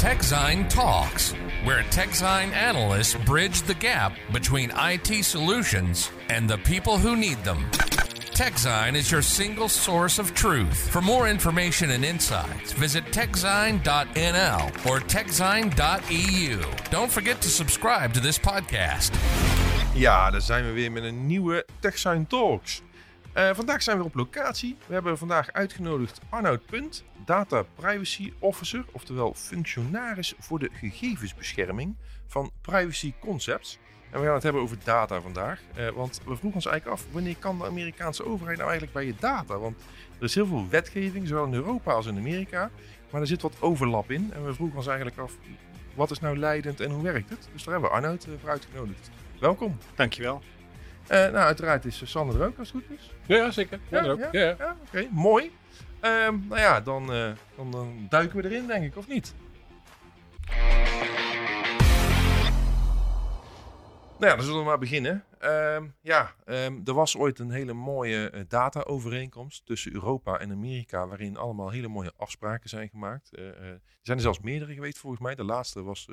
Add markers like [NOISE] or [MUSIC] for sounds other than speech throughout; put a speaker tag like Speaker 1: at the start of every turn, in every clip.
Speaker 1: TechZine Talks, where TechZine analysts bridge the gap between IT solutions and the people who need them. TechZine is your single source of truth. For more information and insights, visit techzine.nl or techzine.eu. Don't forget to subscribe to this podcast.
Speaker 2: Ja, daar zijn we weer met een nieuwe TechSign Talks. Uh, vandaag zijn we op locatie. We hebben vandaag uitgenodigd Arnoud Punt, Data Privacy Officer, oftewel functionaris voor de gegevensbescherming van Privacy Concepts. En we gaan het hebben over data vandaag. Uh, want we vroegen ons eigenlijk af, wanneer kan de Amerikaanse overheid nou eigenlijk bij je data? Want er is heel veel wetgeving, zowel in Europa als in Amerika. Maar er zit wat overlap in. En we vroegen ons eigenlijk af, wat is nou leidend en hoe werkt het? Dus daar hebben we Arnoud uh, voor uitgenodigd. Welkom.
Speaker 3: Dankjewel.
Speaker 2: Uh, nou, uiteraard is Sander er ook, als het goed is.
Speaker 3: Ja, zeker. Ja, ja, ook. ja,
Speaker 2: Oké, mooi. Um, nou ja, dan, uh, dan, dan, duiken we erin, denk ik, of niet? Nou ja, dan zullen we maar beginnen. Um, ja, um, er was ooit een hele mooie data-overeenkomst tussen Europa en Amerika, waarin allemaal hele mooie afspraken zijn gemaakt. Uh, er zijn er zelfs meerdere geweest volgens mij. De laatste was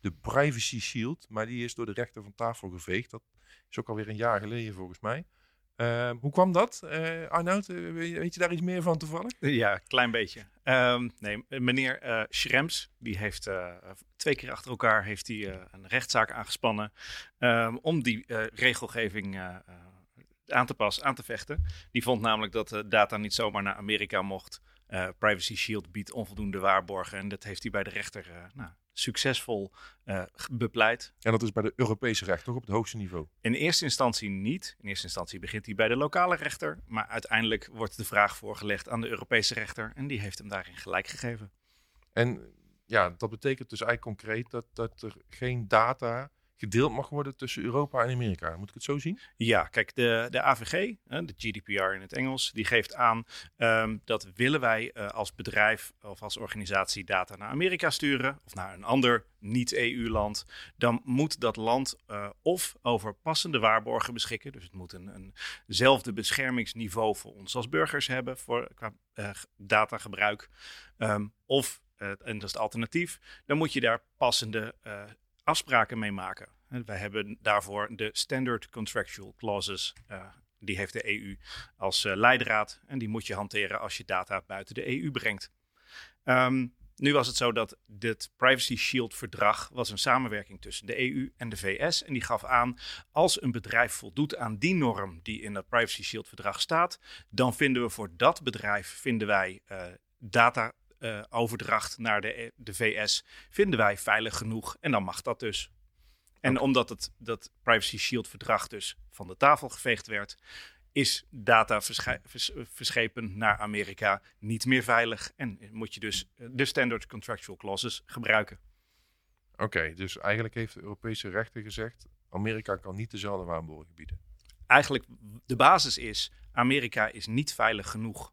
Speaker 2: de Privacy Shield, maar die is door de rechter van tafel geveegd. Dat is ook alweer een jaar geleden volgens mij. Uh, hoe kwam dat, uh, Arnoud? weet je daar iets meer van toevallig?
Speaker 3: Ja, klein beetje. Um, nee, meneer uh, Schrems, die heeft twee keer achter elkaar heeft hij, een rechtszaak aangespannen um, om die regelgeving aan te passen, aan te vechten. Die vond namelijk dat de data niet zomaar naar Amerika mocht. Privacy Shield biedt onvoldoende waarborgen en dat heeft hij bij de rechter nou, succesvol uh, bepleit.
Speaker 2: En dat is bij de Europese rechter op het hoogste niveau?
Speaker 3: In eerste instantie niet. In eerste instantie begint hij bij de lokale rechter. Maar uiteindelijk wordt de vraag voorgelegd aan de Europese rechter. En die heeft hem daarin gelijk gegeven.
Speaker 2: En ja, dat betekent dus eigenlijk concreet dat, dat er geen data gedeeld mag worden tussen Europa en Amerika. Moet ik het zo zien?
Speaker 3: Ja, kijk, de, de AVG, de GDPR in het Engels, die geeft aan um, dat willen wij uh, als bedrijf of als organisatie data naar Amerika sturen of naar een ander niet-EU-land, dan moet dat land uh, of over passende waarborgen beschikken. Dus het moet een, eenzelfde beschermingsniveau voor ons als burgers hebben voor, qua uh, datagebruik. Um, of en dat is het alternatief, dan moet je daar passende afspraken mee maken. Wij hebben daarvoor de Standard Contractual Clauses. Uh, die heeft de EU als uh, leidraad. En die moet je hanteren als je data buiten de EU brengt. Um, nu was het zo dat dit Privacy Shield verdrag was een samenwerking tussen de EU en de VS. En die gaf aan, als een bedrijf voldoet aan die norm die in dat Privacy Shield verdrag staat, dan vinden we voor dat bedrijf, vinden wij uh, data uh, overdracht naar de, de VS vinden wij veilig genoeg. En dan mag dat dus. En okay. omdat het, dat Privacy Shield verdrag dus van de tafel geveegd werd, is data vers verschepen naar Amerika niet meer veilig. En moet je dus de standard contractual clauses gebruiken.
Speaker 2: Oké, okay, dus eigenlijk heeft de Europese rechter gezegd, Amerika kan niet dezelfde waarborgen bieden.
Speaker 3: Eigenlijk de basis is, Amerika is niet veilig genoeg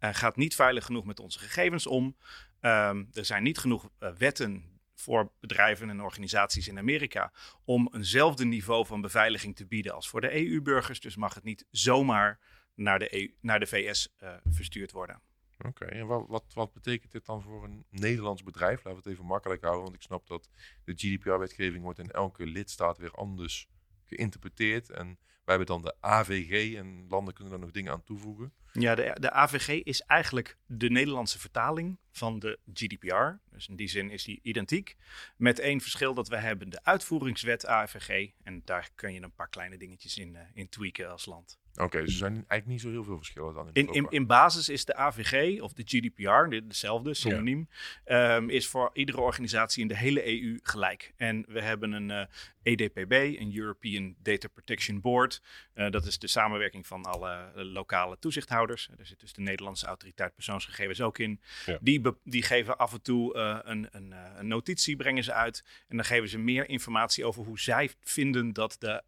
Speaker 3: uh, gaat niet veilig genoeg met onze gegevens om. Um, er zijn niet genoeg uh, wetten voor bedrijven en organisaties in Amerika om eenzelfde niveau van beveiliging te bieden als voor de EU-burgers. Dus mag het niet zomaar naar de, EU, naar de VS uh, verstuurd worden.
Speaker 2: Oké, en wat, wat, wat, betekent dit dan voor een Nederlands bedrijf? Laten we het even makkelijk houden, want ik snap dat de GDPR-wetgeving wordt in elke lidstaat weer anders geïnterpreteerd. En wij hebben dan de AVG en landen kunnen er nog dingen aan toevoegen.
Speaker 3: Ja, de, de AVG is eigenlijk de Nederlandse vertaling van de GDPR. Dus in die zin is die identiek. Met één verschil dat we hebben de uitvoeringswet AVG. En daar kun je een paar kleine dingetjes in, uh, in tweaken als land.
Speaker 2: Oké, okay, dus er zijn eigenlijk niet zo heel veel verschillen dan in
Speaker 3: in, in, in, basis is de AVG of de GDPR, dezelfde, synoniem, ja. um, is voor iedere organisatie in de hele EU gelijk. En we hebben een uh, EDPB, een European Data Protection Board. Uh, dat is de samenwerking van alle uh, lokale toezichthouders. Er zit dus de Nederlandse autoriteit persoonsgegevens ook in. Ja. Die, die geven af en toe een, een, een, notitie, brengen ze uit. En dan geven ze meer informatie over hoe zij vinden dat de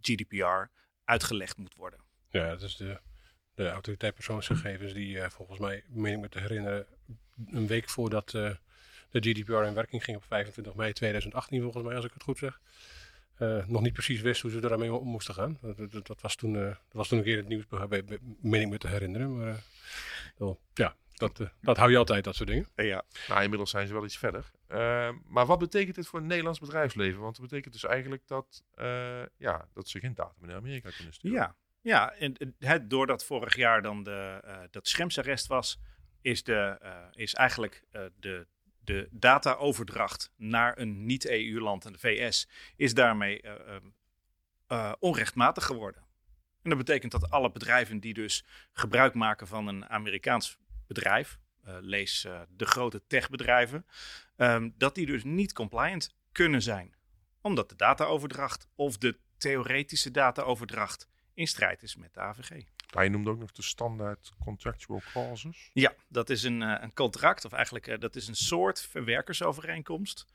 Speaker 3: GDPR uitgelegd moet worden.
Speaker 4: Ja, dat is de, de autoriteit persoonsgegevens die uh, volgens mij, meen ik me te herinneren, een week voordat uh, de GDPR in werking ging op 25 mei 2018 volgens mij, als ik het goed zeg. Uh, nog niet precies wist hoe ze daarmee om moesten gaan. Dat, was, toen, was toen een keer het nieuws, meen ik me te herinneren. Maar ja, Dat, eh, dat hou je altijd, dat soort dingen.
Speaker 3: Ja.
Speaker 2: Nou, inmiddels zijn ze wel iets verder. Uh, maar wat betekent dit voor het Nederlands bedrijfsleven? Want het betekent dus eigenlijk dat, uh, ja, dat ze geen data naar Amerika kunnen sturen.
Speaker 3: Ja, ja en het, doordat vorig jaar dan de, uh, dat Schremsarrest was, is, de, is eigenlijk de, de dataoverdracht naar een niet-EU-land en de VS is daarmee onrechtmatig geworden. En dat betekent dat alle bedrijven die dus gebruik maken van een Amerikaans bedrijf, uh, lees uh, de grote techbedrijven, um, dat die dus niet compliant kunnen zijn. Omdat de dataoverdracht of de theoretische dataoverdracht in strijd is met de AVG.
Speaker 2: Hij noemde ook nog de standaard contractual clauses.
Speaker 3: Ja, dat is een, uh, een contract, of eigenlijk uh, dat is een soort verwerkersovereenkomst.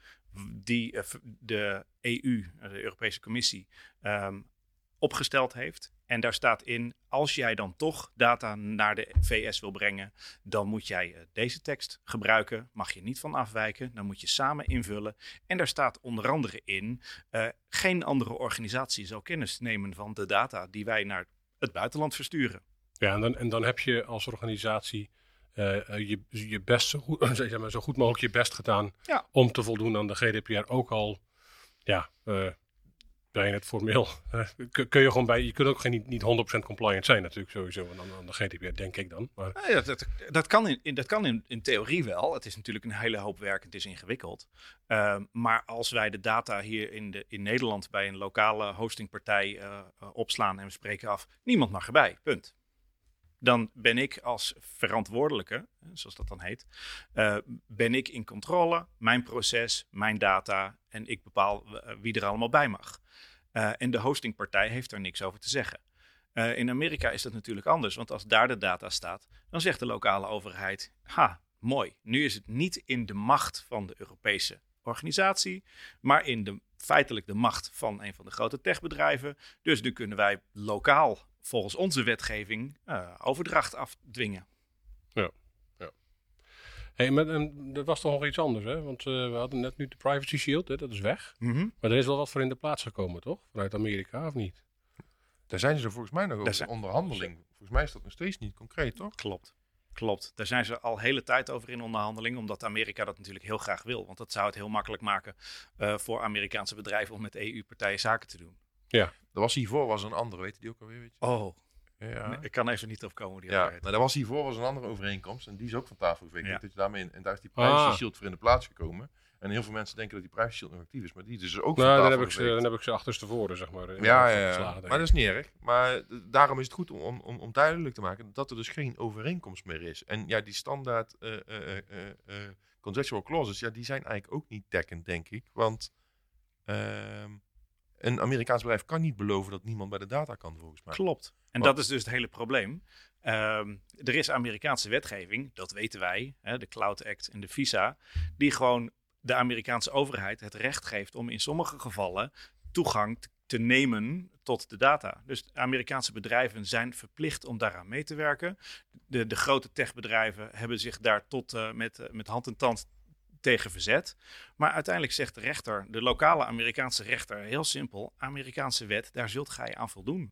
Speaker 3: Die uh, de EU, de Europese Commissie, um, opgesteld heeft. En daar staat in, als jij dan toch data naar de VS wil brengen, dan moet jij uh, deze tekst gebruiken. Mag je niet van afwijken. Dan moet je samen invullen. En daar staat onder andere in, uh, geen andere organisatie zal kennis nemen van de data die wij naar het buitenland versturen.
Speaker 4: Ja, en dan, en dan heb je als organisatie uh, je, je best zo goed, [CLEARS THROAT] zeg maar, zo goed mogelijk je best gedaan
Speaker 3: ja.
Speaker 4: om te voldoen aan de GDPR. Ook al ja, het formeel. kun je gewoon bij. Je kunt ook geen, niet, niet 100% compliant zijn, natuurlijk, sowieso. Dan aan de GDPR, denk ik dan. Maar...
Speaker 3: Ja, dat, dat kan, in, dat kan in, in theorie wel. Het is natuurlijk een hele hoop werk. Het is ingewikkeld. Uh, maar als wij de data hier in, de, in Nederland bij een lokale hostingpartij uh, opslaan en we spreken af, niemand mag erbij. Punt. Dan ben ik als verantwoordelijke, zoals dat dan heet, uh, ben ik in controle, mijn proces, mijn data en ik bepaal wie er allemaal bij mag. Uh, en de hostingpartij heeft er niks over te zeggen. In Amerika is dat natuurlijk anders, want als daar de data staat, dan zegt de lokale overheid: ha, mooi, nu is het niet in de macht van de Europese organisatie, maar in de, feitelijk de macht van een van de grote techbedrijven. Dus nu kunnen wij lokaal, volgens onze wetgeving, uh, overdracht afdwingen.
Speaker 4: Ja. ja. Hey, maar en, dat was toch nog iets anders, hè? Want uh, we hadden net nu de Privacy Shield, hè? dat is weg.
Speaker 3: Mm -hmm.
Speaker 4: Maar er is wel wat voor in de plaats gekomen, toch? Vanuit Amerika, of niet?
Speaker 2: Daar zijn ze volgens mij nog over zijn... onderhandeling. Volgens mij is dat nog steeds niet concreet, toch?
Speaker 3: Klopt. Klopt. Daar zijn ze al hele tijd over in onderhandeling, omdat Amerika dat natuurlijk heel graag wil. Want dat zou het heel makkelijk maken uh, voor Amerikaanse bedrijven om met EU-partijen zaken te doen.
Speaker 4: Ja.
Speaker 2: Er was hiervoor was een andere, weet je die ook alweer? Weet je?
Speaker 3: Oh,
Speaker 2: ja.
Speaker 3: Nee, ik kan even niet opkomen. Die
Speaker 2: ja, nou, daar was hiervoor was een andere overeenkomst en die is ook van tafel geweest.
Speaker 3: Ja.
Speaker 2: Dat je daarmee in, en daar is die privacy
Speaker 4: Ah.
Speaker 2: shield voor in de plaats gekomen. En heel veel mensen denken dat die privacy shield nog actief is, maar die is dus ook
Speaker 4: Nou,
Speaker 2: van
Speaker 4: dan
Speaker 2: tafel
Speaker 4: heb, ik ze, dan heb ik ze achterstevoren, zeg maar.
Speaker 2: Ja, ja, maar dat is niet erg. Maar daarom is het goed om, om, om duidelijk te maken dat er dus geen overeenkomst meer is. En ja, die standaard eh, eh, eh, eh, eh, contractual clauses, ja, die zijn eigenlijk ook niet dekkend, denk ik. Want ehm, een Amerikaans bedrijf kan niet beloven dat niemand bij de data kan, volgens mij.
Speaker 3: Klopt. En dat is dus het hele probleem. Ehm, er is Amerikaanse wetgeving, dat weten wij, hè, de Cloud Act en de Visa, die gewoon de Amerikaanse overheid het recht geeft om in sommige gevallen toegang te nemen tot de data. Dus Amerikaanse bedrijven zijn verplicht om daaraan mee te werken. De, de grote techbedrijven hebben zich daar tot uh, met, uh, met hand en tand tegen verzet. Maar uiteindelijk zegt de rechter, de lokale Amerikaanse rechter, heel simpel: Amerikaanse wet, daar zult gij aan voldoen.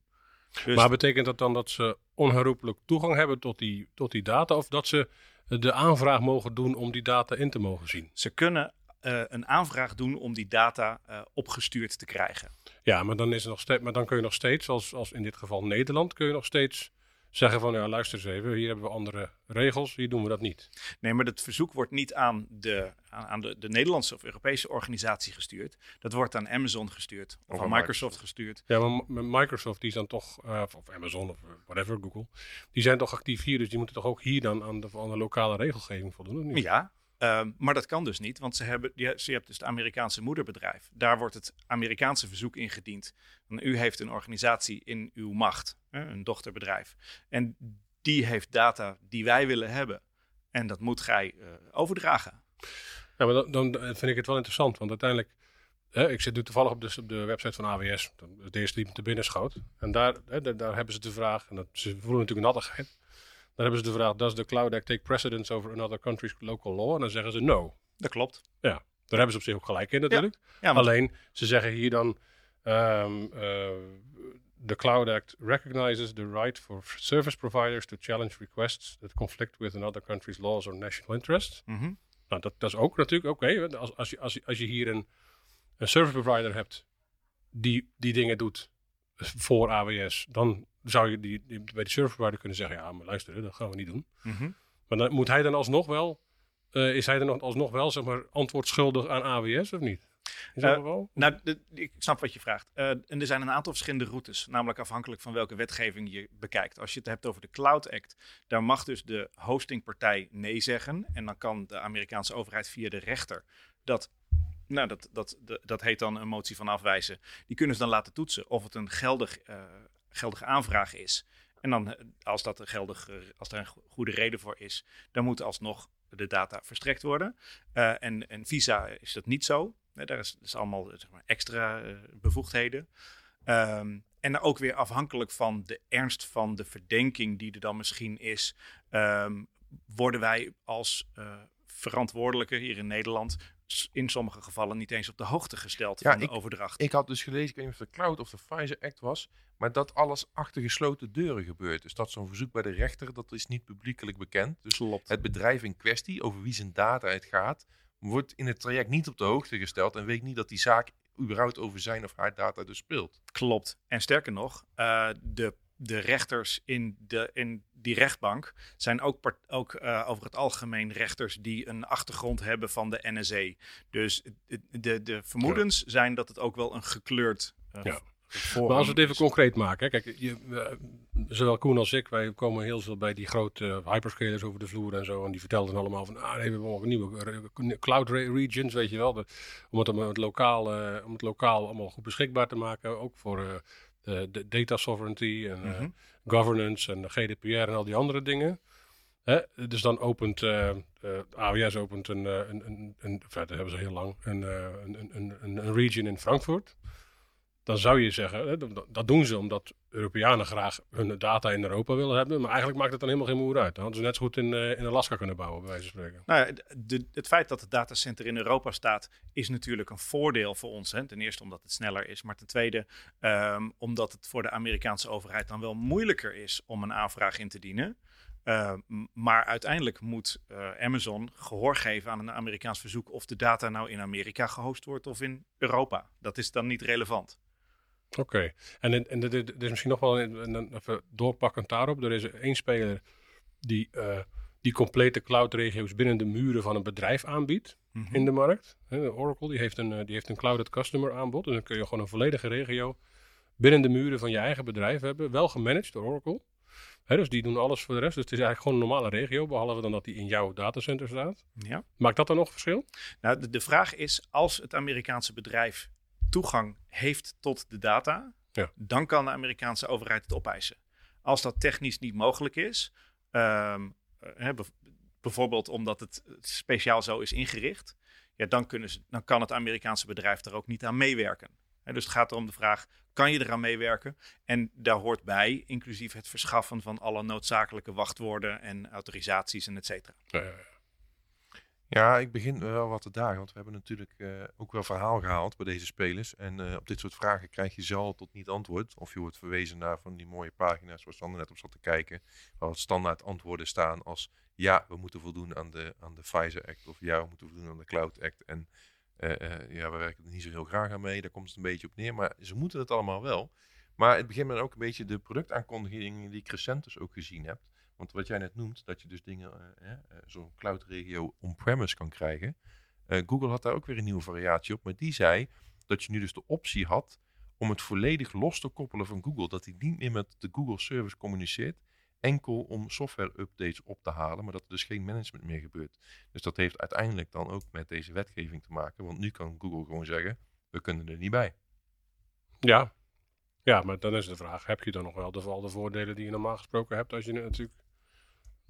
Speaker 3: Dus
Speaker 4: Maar betekent dat dan dat ze onherroepelijk toegang hebben tot die, tot die data? Of dat ze de aanvraag mogen doen om die data in te mogen zien?
Speaker 3: ze kunnen uh, een aanvraag doen om die data uh, opgestuurd te krijgen.
Speaker 4: Ja, maar dan, is nog steeds, maar dan kun je nog steeds, als, als in dit geval Nederland, kun je nog steeds zeggen van ja, luister eens even, hier hebben we andere regels, hier doen we dat niet.
Speaker 3: Nee, maar het verzoek wordt niet aan de, aan de, de Nederlandse of Europese organisatie gestuurd. Dat wordt aan Amazon gestuurd of,
Speaker 2: Of
Speaker 3: aan
Speaker 2: aan
Speaker 3: Microsoft gestuurd.
Speaker 4: Ja, maar Microsoft die is dan toch, uh, of Amazon of whatever, Google, die zijn toch actief hier, dus die moeten toch ook hier dan aan de, aan de lokale regelgeving voldoen, of niet?
Speaker 3: Ja, uh, maar dat kan dus niet, want ze hebben, je, je hebt dus het Amerikaanse moederbedrijf. Daar wordt het Amerikaanse verzoek ingediend. U heeft een organisatie in uw macht, een dochterbedrijf. En die heeft data die wij willen hebben. En dat moet gij uh, overdragen.
Speaker 4: Ja, maar dan, vind ik het wel interessant, want uiteindelijk, hè, ik zit nu toevallig op de, op de website van AWS, het eerste die me te binnen schoot. En daar, hè, hebben ze de vraag, en dat, ze voelen natuurlijk nattigheid. Dan hebben ze de vraag, does the Cloud Act take precedence over another country's local law? En dan zeggen ze no.
Speaker 3: Dat klopt.
Speaker 4: Ja, daar hebben ze op zich ook gelijk in natuurlijk.
Speaker 3: Ja,
Speaker 4: Alleen, ze zeggen hier dan, ehm, uh, the Cloud Act recognizes the right for service providers to challenge requests that conflict with another country's laws or national interests.
Speaker 3: Mhm.
Speaker 4: Nou, dat, dat is ook natuurlijk oké. Als, als, je, als, je, als je hier een, een service provider hebt die die dingen doet voor AWS, dan zou je die, die- bij service provider kunnen zeggen: ja, maar luister, dat gaan we niet doen.
Speaker 3: Mhm.
Speaker 4: Maar dan moet hij dan alsnog wel, eh, is hij dan alsnog wel, zeg maar, antwoord schuldig aan AWS of niet? Is dat
Speaker 3: Eh,
Speaker 4: wel?
Speaker 3: Nou, de- ik snap wat je vraagt. Eh, en er zijn een aantal verschillende routes, namelijk afhankelijk van welke wetgeving je bekijkt. Als je het hebt over de Cloud Act, daar mag dus de hostingpartij nee zeggen. En dan kan de Amerikaanse overheid via de rechter dat, nou, dat, dat, de- dat heet dan een motie van afwijzen. Die kunnen ze dan laten toetsen of het een geldig, geldige aanvraag is. En dan, als, dat een geldig, eh, als er een go- goede reden voor is, dan moet alsnog de data verstrekt worden. Eh, en, en Visa is dat niet zo. Daar is, is allemaal zeg maar, extra eh, bevoegdheden. Ehm, en ook weer afhankelijk van de ernst van de verdenking die er dan misschien is, ehm, worden wij als eh verantwoordelijke hier in Nederland in sommige gevallen niet eens op de hoogte gesteld
Speaker 2: Ja,
Speaker 3: van de
Speaker 2: ik-
Speaker 3: overdracht.
Speaker 2: Ik had dus gelezen, ik weet niet of de Cloud of de Pfizer Act was, maar dat alles achter gesloten deuren gebeurt. Dus dat zo'n verzoek bij de rechter, dat is niet publiekelijk bekend. Dus
Speaker 3: Klopt.
Speaker 2: het bedrijf in kwestie, over wie zijn data het gaat, wordt in het traject niet op de hoogte gesteld en weet niet dat die zaak überhaupt over zijn of haar data dus speelt.
Speaker 3: Klopt. En sterker nog, eh, de, de rechters in, de, in die rechtbank zijn ook, part- ook eh, over het algemeen rechters die een achtergrond hebben van de NSA. Dus de, de, de vermoedens zijn dat het ook wel een gekleurd uh,
Speaker 4: Ja.
Speaker 3: forum
Speaker 4: Maar als we het even concreet maken. Hè. Kijk, je, eh, zowel Koen als ik, wij komen heel veel bij die grote eh, hyperscalers over de vloer en zo. En die vertelden allemaal van, ah, nee, we hebben allemaal nieuwe eh, cloud re- regions, weet je wel. De- om, het, om, het lokaal, eh, om het lokaal allemaal goed beschikbaar te maken. Ook voor eh, de, de data sovereignty en eh,
Speaker 3: Mhm.
Speaker 4: governance en de GDPR en al die andere dingen. Hè? Dus dan opent eh, eh, AWS opent een, eh, een, een, een, hebben ze heel lang, een, eh, een, een, een, een region in Frankfurt. Dan zou je zeggen, dat, doen ze omdat Europeanen graag hun data in Europa willen hebben. Maar eigenlijk maakt het dan helemaal geen moer uit. Dan hadden ze net zo goed in, eh, in Alaska kunnen bouwen, bij wijze van spreken.
Speaker 3: Nou het feit dat het datacenter in Europa staat, is natuurlijk een voordeel voor ons. Hè. Ten eerste omdat het sneller is, maar ten tweede ehm, omdat het voor de Amerikaanse overheid dan wel moeilijker is om een aanvraag in te dienen. Uh, m- maar uiteindelijk moet uh, Amazon gehoor geven aan een Amerikaans verzoek of de data nou in Amerika gehost wordt of in Europa. Dat is dan niet relevant.
Speaker 4: Oké, en, en er is misschien nog wel een, een, even doorpakkend daarop. Er is één speler die uh, die complete cloud-regio's binnen de muren van een bedrijf aanbiedt mm -hmm. in de markt. He, Oracle die heeft, een, die heeft een clouded customer aanbod. En dan kun je gewoon een volledige regio binnen de muren van je eigen bedrijf hebben. Wel gemanaged door Oracle. He, dus die doen alles voor de rest. Dus het is eigenlijk gewoon een normale regio, behalve dan dat die in jouw datacenter staat.
Speaker 3: Ja.
Speaker 4: Maakt dat dan nog verschil?
Speaker 3: Nou, de, de vraag is, als het Amerikaanse bedrijf toegang heeft tot de data,
Speaker 4: ja.
Speaker 3: dan kan de Amerikaanse overheid het opeisen. Als dat technisch niet mogelijk is, um, uh, bijvoorbeeld omdat het speciaal zo is ingericht, ja, dan, kunnen ze, dan kan het Amerikaanse bedrijf er ook niet aan meewerken. He, dus het gaat erom de vraag, kan je eraan meewerken? En daar hoort bij, inclusief het verschaffen van alle noodzakelijke wachtwoorden en autorisaties en et cetera.
Speaker 4: Ja, ja,
Speaker 2: ja, ik begin wel wat te dagen, want we hebben natuurlijk uh, ook wel verhaal gehaald bij deze spelers. En uh, op dit soort vragen krijg je zal tot niet antwoord. Of je wordt verwezen naar van die mooie pagina's waar Sander net op zat te kijken. Waar wat standaard antwoorden staan als ja, we moeten voldoen aan de, aan de Pfizer Act. Of ja, we moeten voldoen aan de Cloud Act. En uh, ja, we werken er niet zo heel graag aan mee. Daar komt het een beetje op neer. Maar ze moeten het allemaal wel. Maar het begint met ook een beetje de productaankondigingen die ik dus ook gezien heb. Want wat jij net noemt, dat je dus dingen, uh, uh, zo'n cloud-regio on-premise kan krijgen. Uh, Google had daar ook weer een nieuwe variatie op, maar die zei dat je nu dus de optie had om het volledig los te koppelen van Google. Dat hij niet meer met de Google Service communiceert, enkel om software-updates op te halen, maar dat er dus geen management meer gebeurt. Dus dat heeft uiteindelijk dan ook met deze wetgeving te maken, want nu kan Google gewoon zeggen, we kunnen er niet bij.
Speaker 4: Ja, ja, maar dan is de vraag, heb je dan nog wel de, de voordelen die je normaal gesproken hebt als je natuurlijk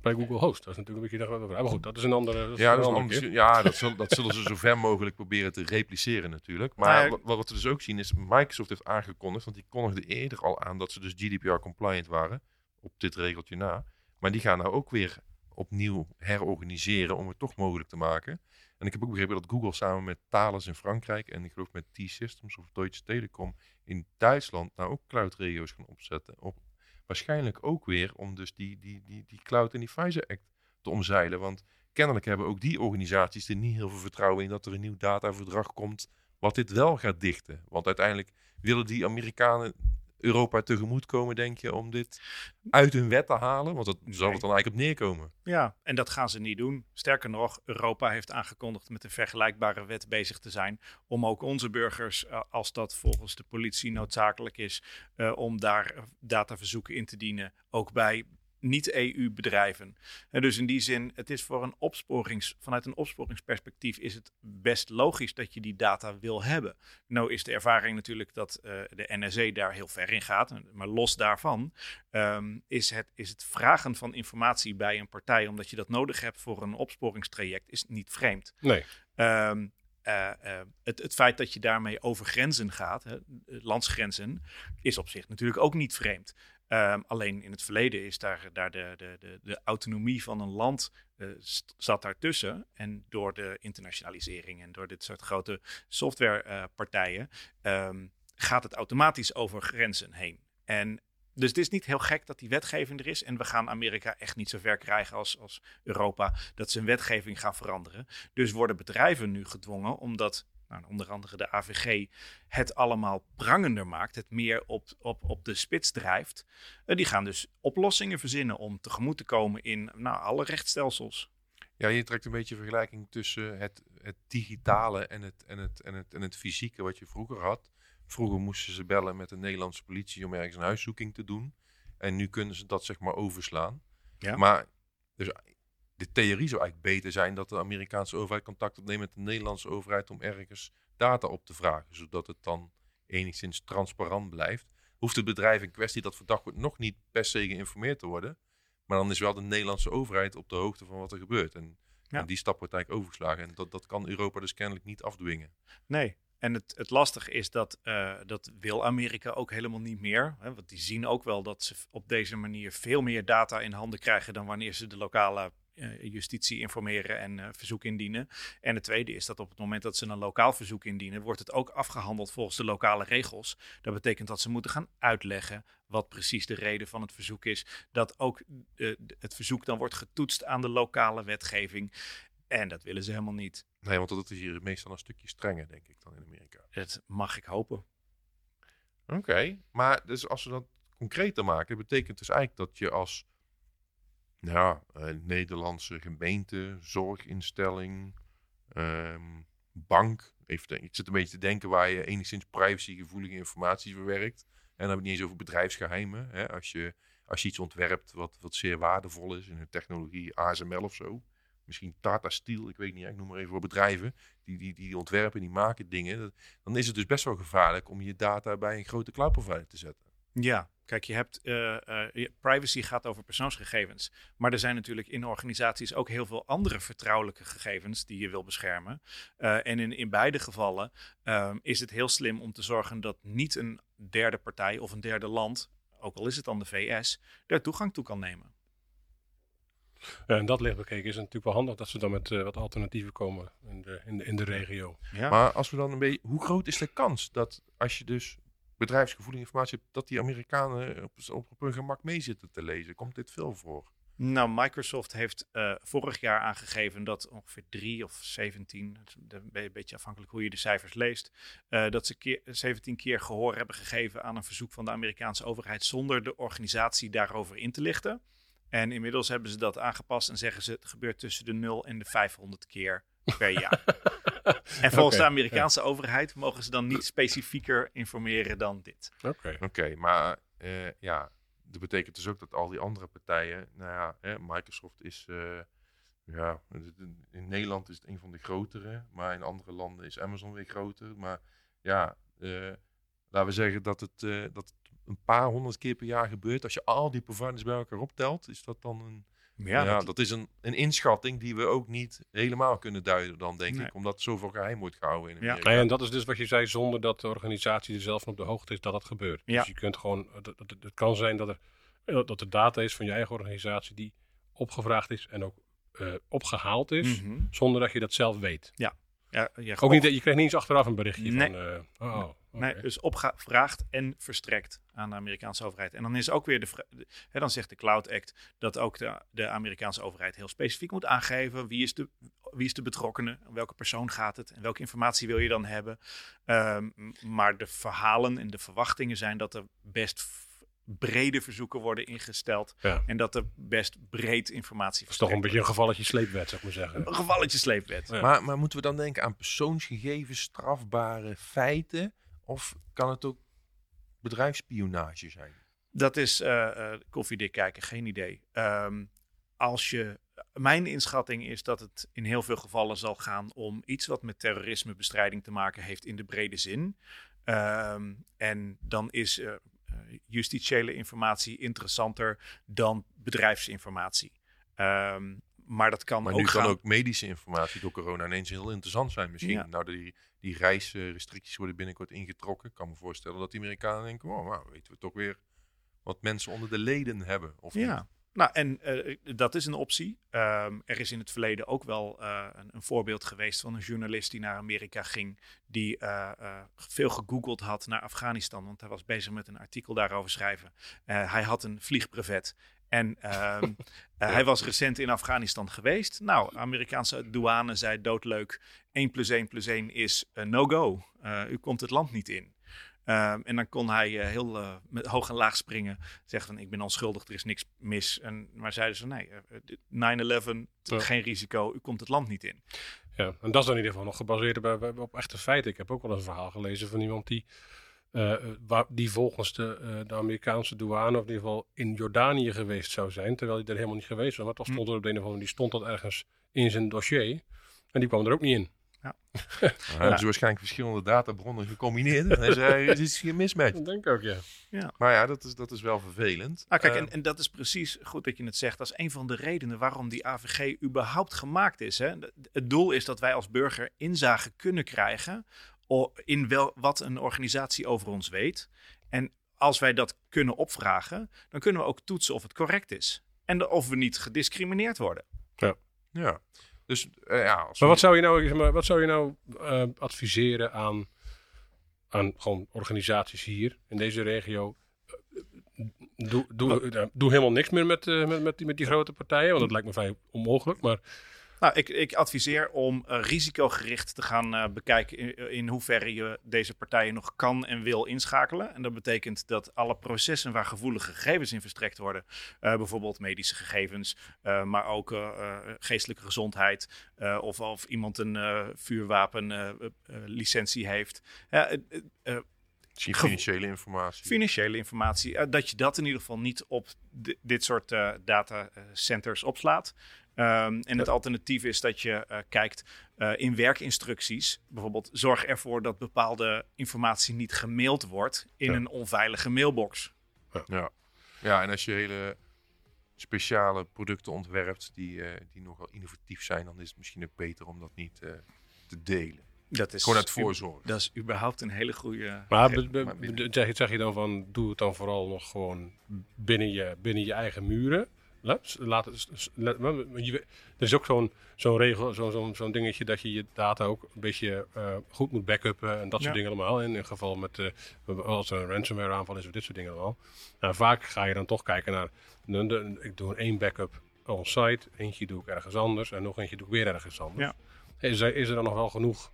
Speaker 4: bij Google host? Dat is natuurlijk een beetje. Maar goed, dat is een andere dat is
Speaker 2: ja,
Speaker 4: een
Speaker 2: dat,
Speaker 4: andere
Speaker 2: ja dat, [LAUGHS] zullen, dat zullen ze zo ver mogelijk proberen te repliceren natuurlijk. Maar
Speaker 3: ja,
Speaker 2: wat, wat we dus ook zien is, Microsoft heeft aangekondigd, want die kondigde eerder al aan dat ze dus GDPR-compliant waren, op dit regeltje na. Maar die gaan nou ook weer opnieuw herorganiseren om het toch mogelijk te maken. En ik heb ook begrepen dat Google samen met Thales in Frankrijk en ik geloof met T-Systems of Deutsche Telekom in Duitsland nou ook cloud-regio's gaan opzetten. Op, waarschijnlijk ook weer om dus die, die, die, die Cloud en die Pfizer Act te omzeilen. Want kennelijk hebben ook die organisaties er niet heel veel vertrouwen in dat er een nieuw dataverdrag komt wat dit wel gaat dichten. Want uiteindelijk willen die Amerikanen Europa tegemoet komen, denk je, om dit uit hun wet te halen? Want dat zal het dan eigenlijk op neerkomen.
Speaker 3: Ja, en dat gaan ze niet doen. Sterker nog, Europa heeft aangekondigd met een vergelijkbare wet bezig te zijn. Om ook onze burgers, eh, als dat volgens de politie noodzakelijk is, uh, om daar dataverzoeken in te dienen, ook bij niet-EU-bedrijven. Dus in die zin, het is voor een opsporings, vanuit een opsporingsperspectief is het best logisch dat je die data wil hebben. Nou is de ervaring natuurlijk dat uh, de NSA daar heel ver in gaat. Maar los daarvan um, is, het, is het vragen van informatie bij een partij, omdat je dat nodig hebt voor een opsporingstraject, is niet vreemd.
Speaker 4: Nee.
Speaker 3: Um, uh, uh, het, het, feit dat je daarmee over grenzen gaat, hè, landsgrenzen, is op zich natuurlijk ook niet vreemd. Um, alleen in het verleden is daar, daar de, de, de, autonomie van een land uh, zat daartussen. En door de internationalisering en door dit soort grote softwarepartijen um, gaat het automatisch over grenzen heen. En dus het is niet heel gek dat die wetgeving er is. En we gaan Amerika echt niet zo ver krijgen als, als Europa dat ze hun wetgeving gaan veranderen. Dus worden bedrijven nu gedwongen, omdat nou, onder andere de AVG, het allemaal prangender maakt, het meer op, op, op de spits drijft. Uh, die gaan dus oplossingen verzinnen om tegemoet te komen in nou, alle rechtsstelsels.
Speaker 2: Ja, je trekt een beetje vergelijking tussen het, het digitale en het, en, het, en, het, en het fysieke wat je vroeger had. Vroeger moesten ze bellen met de Nederlandse politie om ergens een huiszoeking te doen. En nu kunnen ze dat zeg maar overslaan.
Speaker 3: Ja.
Speaker 2: Maar dus de theorie zou eigenlijk beter zijn dat de Amerikaanse overheid contact opneemt met de Nederlandse overheid om ergens data op te vragen, zodat het dan enigszins transparant blijft. Hoeft het bedrijf in kwestie dat verdacht wordt nog niet per se geïnformeerd te worden, maar dan is wel de Nederlandse overheid op de hoogte van wat er gebeurt. En,
Speaker 3: Ja.
Speaker 2: en die stap wordt eigenlijk overgeslagen en dat, dat kan Europa dus kennelijk niet afdwingen.
Speaker 3: Nee. En het, het lastige is dat uh, dat wil Amerika ook helemaal niet meer. Hè, want die zien ook wel dat ze op deze manier veel meer data in handen krijgen dan wanneer ze de lokale justitie informeren en uh, verzoek indienen. En het tweede is dat op het moment dat ze een lokaal verzoek indienen, wordt het ook afgehandeld volgens de lokale regels. Dat betekent dat ze moeten gaan uitleggen wat precies de reden van het verzoek is. Dat ook uh, het verzoek dan wordt getoetst aan de lokale wetgeving. En dat willen ze helemaal niet.
Speaker 2: Nee, want dat is hier meestal een stukje strenger, denk ik, dan in Amerika.
Speaker 3: Dat mag ik hopen.
Speaker 2: Oké, okay. maar dus als we dat concreter maken, betekent dus eigenlijk dat je als ja, uh, Nederlandse gemeente, zorginstelling, um, bank. Even, ik zit een beetje te denken waar je enigszins privacygevoelige informatie verwerkt. En dan heb ik niet eens over bedrijfsgeheimen. Hè? Als, je, als je iets ontwerpt wat, wat zeer waardevol is in de technologie, ASML of zo. Misschien Tata Steel, ik weet niet, ik noem maar even voor bedrijven. Die, die, die ontwerpen, die maken dingen. Dan is het dus best wel gevaarlijk om je data bij een grote cloud provider te zetten.
Speaker 3: Ja, kijk, je hebt uh, uh, privacy gaat over persoonsgegevens. Maar er zijn natuurlijk in organisaties ook heel veel andere vertrouwelijke gegevens die je wil beschermen. Uh, en in, in beide gevallen ehm, is het heel slim om te zorgen dat niet een derde partij of een derde land, ook al is het dan de VS, daar toegang toe kan nemen.
Speaker 4: En dat licht bekeken is het natuurlijk wel handig dat ze dan met wat alternatieven komen in de, in de, in de regio.
Speaker 2: Ja. Maar als we dan een beetje, hoe groot is de kans dat als je dus bedrijfsgevoelige informatie dat die Amerikanen op, op, hun gemak mee zitten te lezen. Komt dit veel voor?
Speaker 3: Nou, Microsoft heeft uh, vorig jaar aangegeven dat ongeveer 3 of 17, een beetje afhankelijk hoe je de cijfers leest, uh, dat ze keer, 17 keer gehoor hebben gegeven aan een verzoek van de Amerikaanse overheid zonder de organisatie daarover in te lichten. En inmiddels hebben ze dat aangepast en zeggen ze het gebeurt tussen de 0 en de 500 keer per jaar. [LAUGHS] En volgens okay, de Amerikaanse ja. overheid mogen ze dan niet specifieker informeren dan dit.
Speaker 2: Oké, okay. okay, maar uh, ja, dat betekent dus ook dat al die andere partijen, nou ja, hè, Microsoft is, uh, ja, in Nederland is het een van de grotere, maar in andere landen is Amazon weer groter. Maar ja, uh, laten we zeggen dat het, dat het een paar honderd keer per jaar gebeurt. Als je al die providers bij elkaar optelt, is dat dan een ja, ja dat... dat, is een, een inschatting die we ook niet helemaal kunnen duiden dan, denk nee. ik. Omdat zoveel geheim wordt gehouden in Amerika.
Speaker 4: Ja. en dat is dus wat je zei, zonder dat de organisatie er zelf van op de hoogte is dat dat gebeurt.
Speaker 3: Ja.
Speaker 4: Dus je kunt gewoon, het kan zijn dat er, dat er data is van je eigen organisatie die opgevraagd is en ook eh, opgehaald is,
Speaker 3: Mhm.
Speaker 4: zonder dat je dat zelf weet.
Speaker 3: Ja, ja,
Speaker 4: Ook niet, dat- je krijgt niet eens achteraf een berichtje
Speaker 3: Nee.
Speaker 4: van, eh, oh,
Speaker 3: Nee, dus opgevraagd en verstrekt aan de Amerikaanse overheid. En dan is ook weer de, hè, dan zegt de Cloud Act dat ook de, de Amerikaanse overheid heel specifiek moet aangeven wie is de, wie is de betrokkenen, om welke persoon gaat het en welke informatie wil je dan hebben. Ehm, maar de verhalen en de verwachtingen zijn dat er best brede verzoeken worden ingesteld
Speaker 4: Ja.
Speaker 3: en dat er best breed informatie
Speaker 4: Dat is toch een beetje een gevalletje sleepwet, zou ik maar zeggen.
Speaker 3: een gevalletje sleepwet.
Speaker 4: Ja.
Speaker 2: Maar, maar moeten we dan denken aan persoonsgegevens, strafbare feiten? Of kan het ook bedrijfsspionage zijn?
Speaker 3: Dat is eh eh, koffiedik kijken, geen idee. Ehm, als je, mijn inschatting is dat het in heel veel gevallen zal gaan om iets wat met terrorismebestrijding te maken heeft in de brede zin. Ehm, en dan is eh, justitiële informatie interessanter dan bedrijfsinformatie. Ehm, maar dat kan
Speaker 2: Maar
Speaker 3: ook
Speaker 2: nu
Speaker 3: gaan.
Speaker 2: kan ook medische informatie door corona ineens heel interessant zijn misschien.
Speaker 3: Ja.
Speaker 2: Nou, die, die reisrestricties worden binnenkort ingetrokken. Ik kan me voorstellen dat die Amerikanen denken, oh, nou weten we toch weer wat mensen onder de leden hebben. Of
Speaker 3: Ja,
Speaker 2: niet.
Speaker 3: Nou en eh, dat is een optie. Ehm, er is in het verleden ook wel eh, een, een voorbeeld geweest van een journalist die naar Amerika ging, die eh, veel gegoogeld had naar Afghanistan, want hij was bezig met een artikel daarover schrijven. Hij had een vliegbrevet. En ehm, [LAUGHS] eh, hij was recent in Afghanistan geweest. Nou, Amerikaanse douane zei doodleuk: 1 plus 1 plus 1 is no-go. U komt het land niet in. Ehm, en dan kon hij eh, heel eh, met hoog en laag springen. Zeggen van ik ben onschuldig, er is niks mis. En, maar zeiden ze nee, eh, dit- 9-11,
Speaker 4: Ja.
Speaker 3: geen risico, u komt het land niet in.
Speaker 4: Ja, en dat is dan in ieder geval nog gebaseerd op, echte feiten. Ik heb ook wel eens een verhaal gelezen van iemand die, eh, waar, die volgens de, eh, de Amerikaanse douane, of in ieder geval in Jordanië geweest zou zijn, terwijl hij er helemaal niet geweest was. Maar toch stond er op de een of andere die stond dat ergens in zijn dossier. En die kwam er ook niet in. [LAUGHS]
Speaker 2: Dan hebben ze waarschijnlijk verschillende databronnen gecombineerd. En hij zei, het is [LAUGHS] geen mismatch.
Speaker 4: Dat denk ik ook, ja.
Speaker 2: Maar ja, dat is, dat is wel vervelend.
Speaker 3: Nou, kijk,
Speaker 2: Eh,
Speaker 3: en, en dat is precies goed dat je het zegt. Dat is een van de redenen waarom die AVG überhaupt gemaakt is. Hè? Het doel is dat wij als burger inzage kunnen krijgen in wel, wat een organisatie over ons weet. En als wij dat kunnen opvragen, dan kunnen we ook toetsen of het correct is. En de- of we niet gediscrimineerd worden.
Speaker 2: ja. Dus eh, ja, als
Speaker 4: Maar wat zou je nou, zeg maar, wat zou je nou adviseren aan, aan gewoon organisaties hier in deze regio? Eh, Doe, doe, eh, doe helemaal niks meer met, met, met, die, met die grote partijen, want dat lijkt me vrij onmogelijk. Maar
Speaker 3: Nou, ik, ik adviseer om eh, risicogericht te gaan eh, bekijken in, hoeverre je deze partijen nog kan en wil inschakelen. En dat betekent dat alle processen waar gevoelige gegevens in verstrekt worden, eh, bijvoorbeeld medische gegevens, maar ook geestelijke gezondheid, of of iemand een vuurwapenlicentie heeft. Eh, eh, eh,
Speaker 2: misschien financiële informatie.
Speaker 3: financiële informatie, eh, dat je dat in ieder geval niet op di- dit soort eh, datacenters opslaat. Ehm, en het alternatief is dat je eh, kijkt eh, in werkinstructies. Bijvoorbeeld zorg ervoor dat bepaalde informatie niet gemaild wordt in
Speaker 4: Ja.
Speaker 3: een onveilige mailbox.
Speaker 2: Ja. ja, en als je hele speciale producten ontwerpt die, eh, die nogal innovatief zijn, dan is het misschien ook beter om dat niet eh, te delen.
Speaker 3: Dat is,
Speaker 2: Gewoon uit voorzorg.
Speaker 3: Dat is überhaupt een hele goede.
Speaker 4: Maar be- be- zeg, zeg je dan van, doe het dan vooral nog gewoon binnen je, binnen je eigen muren? Laat, je er is ook zo'n zo'n regel, zo'n zo'n zo'n dingetje dat je je data ook een beetje eh, goed moet backuppen en dat soort
Speaker 3: Ja.
Speaker 4: dingen allemaal. In een geval met, eh, als er een ransomware aanval is of dit soort dingen allemaal. Nou, vaak ga je dan toch kijken naar, de- de- ik doe een één backup on-site, eentje doe ik ergens anders en nog eentje doe ik weer ergens anders.
Speaker 3: Ja.
Speaker 4: Is, er, is er dan nog wel genoeg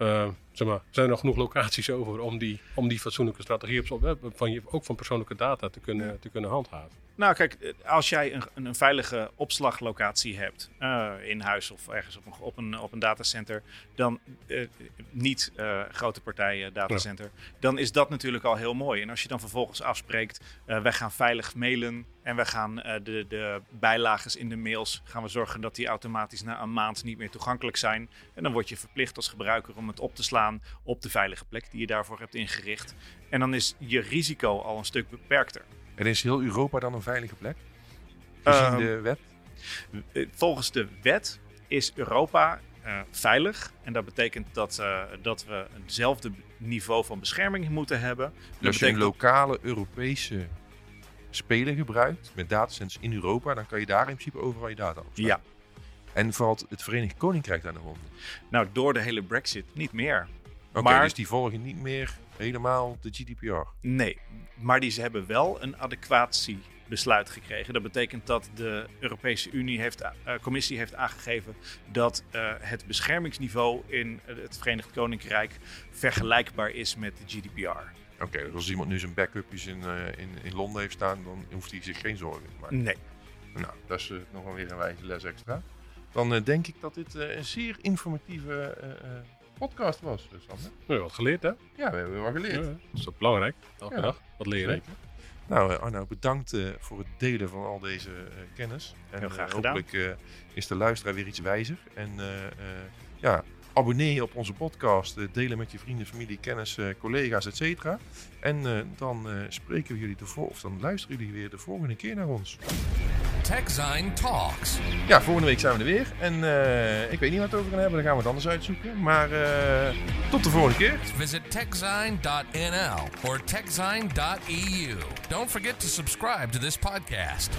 Speaker 4: eh, zeg maar, zijn er nog genoeg locaties over om die, om die fatsoenlijke strategie op, eh, van je, ook van persoonlijke data te kunnen, te kunnen handhaven?
Speaker 3: Nou, kijk, als jij een, een, veilige opslaglocatie hebt, eh, in huis of ergens op een, op een, op een datacenter, dan eh, niet eh, grote partijen datacenter, dan is dat natuurlijk al heel mooi. En als je dan vervolgens afspreekt, wij gaan veilig mailen en wij gaan de, de bijlages in de mails, gaan we zorgen dat die automatisch na een maand niet meer toegankelijk zijn. En dan word je verplicht als gebruiker om het op te slaan op de veilige plek die je daarvoor hebt ingericht. En dan is je risico al een stuk beperkter.
Speaker 2: En is heel Europa dan een veilige plek? Gezien
Speaker 3: Ehm,
Speaker 2: de wet?
Speaker 3: Eh, Volgens de wet is Europa eh, veilig. En dat betekent dat, eh, dat we hetzelfde niveau van bescherming moeten hebben.
Speaker 2: Dus als je een lokale Europese speler gebruikt met datacenters in Europa, dan kan je daar in principe overal je data op.
Speaker 3: Ja.
Speaker 2: En valt het Verenigd Koninkrijk daar nog onder?
Speaker 3: Nou, door de hele Brexit niet meer.
Speaker 2: Oké, dus die volgen niet meer helemaal de GDPR.
Speaker 3: Nee, maar die ze hebben wel een adequatiebesluit gekregen. Dat betekent dat de Europese Unie heeft, eh, Commissie heeft aangegeven dat eh, het beschermingsniveau in het Verenigd Koninkrijk vergelijkbaar is met de GDPR.
Speaker 2: Oké, dus als iemand nu zijn backupjes in, eh, in, in Londen heeft staan, dan hoeft hij zich geen zorgen te maken.
Speaker 3: Nee.
Speaker 2: Nou, dat is nog wel weer een wijze les extra. Dan denk ik dat dit een zeer informatieve podcast was, Sander.
Speaker 4: We hebben wat geleerd, hè?
Speaker 2: Ja, we hebben wel geleerd.
Speaker 4: Ja, dat is toch belangrijk. Elke
Speaker 2: Ja.
Speaker 4: dag wat leren.
Speaker 2: Zeker. Nou, eh, Arno, bedankt eh, voor het delen van al deze eh, kennis. En
Speaker 3: Heel graag gedaan.
Speaker 2: hopelijk eh, is de luisteraar weer iets wijzer. En eh, eh, ja, abonneer je op onze podcast. delen met je vrienden, familie, kennis, collega's, et cetera. En eh, dan eh, spreken we jullie de vol- of dan luisteren jullie weer de volgende keer naar ons.
Speaker 1: TechZine Talks.
Speaker 2: Ja, volgende week zijn we er weer. En eh, ik weet niet wat we over gaan hebben, dan gaan we het anders uitzoeken. Maar eh, tot de volgende keer.
Speaker 1: Visit techzine.nl or techzine.eu. Don't forget to subscribe to this podcast.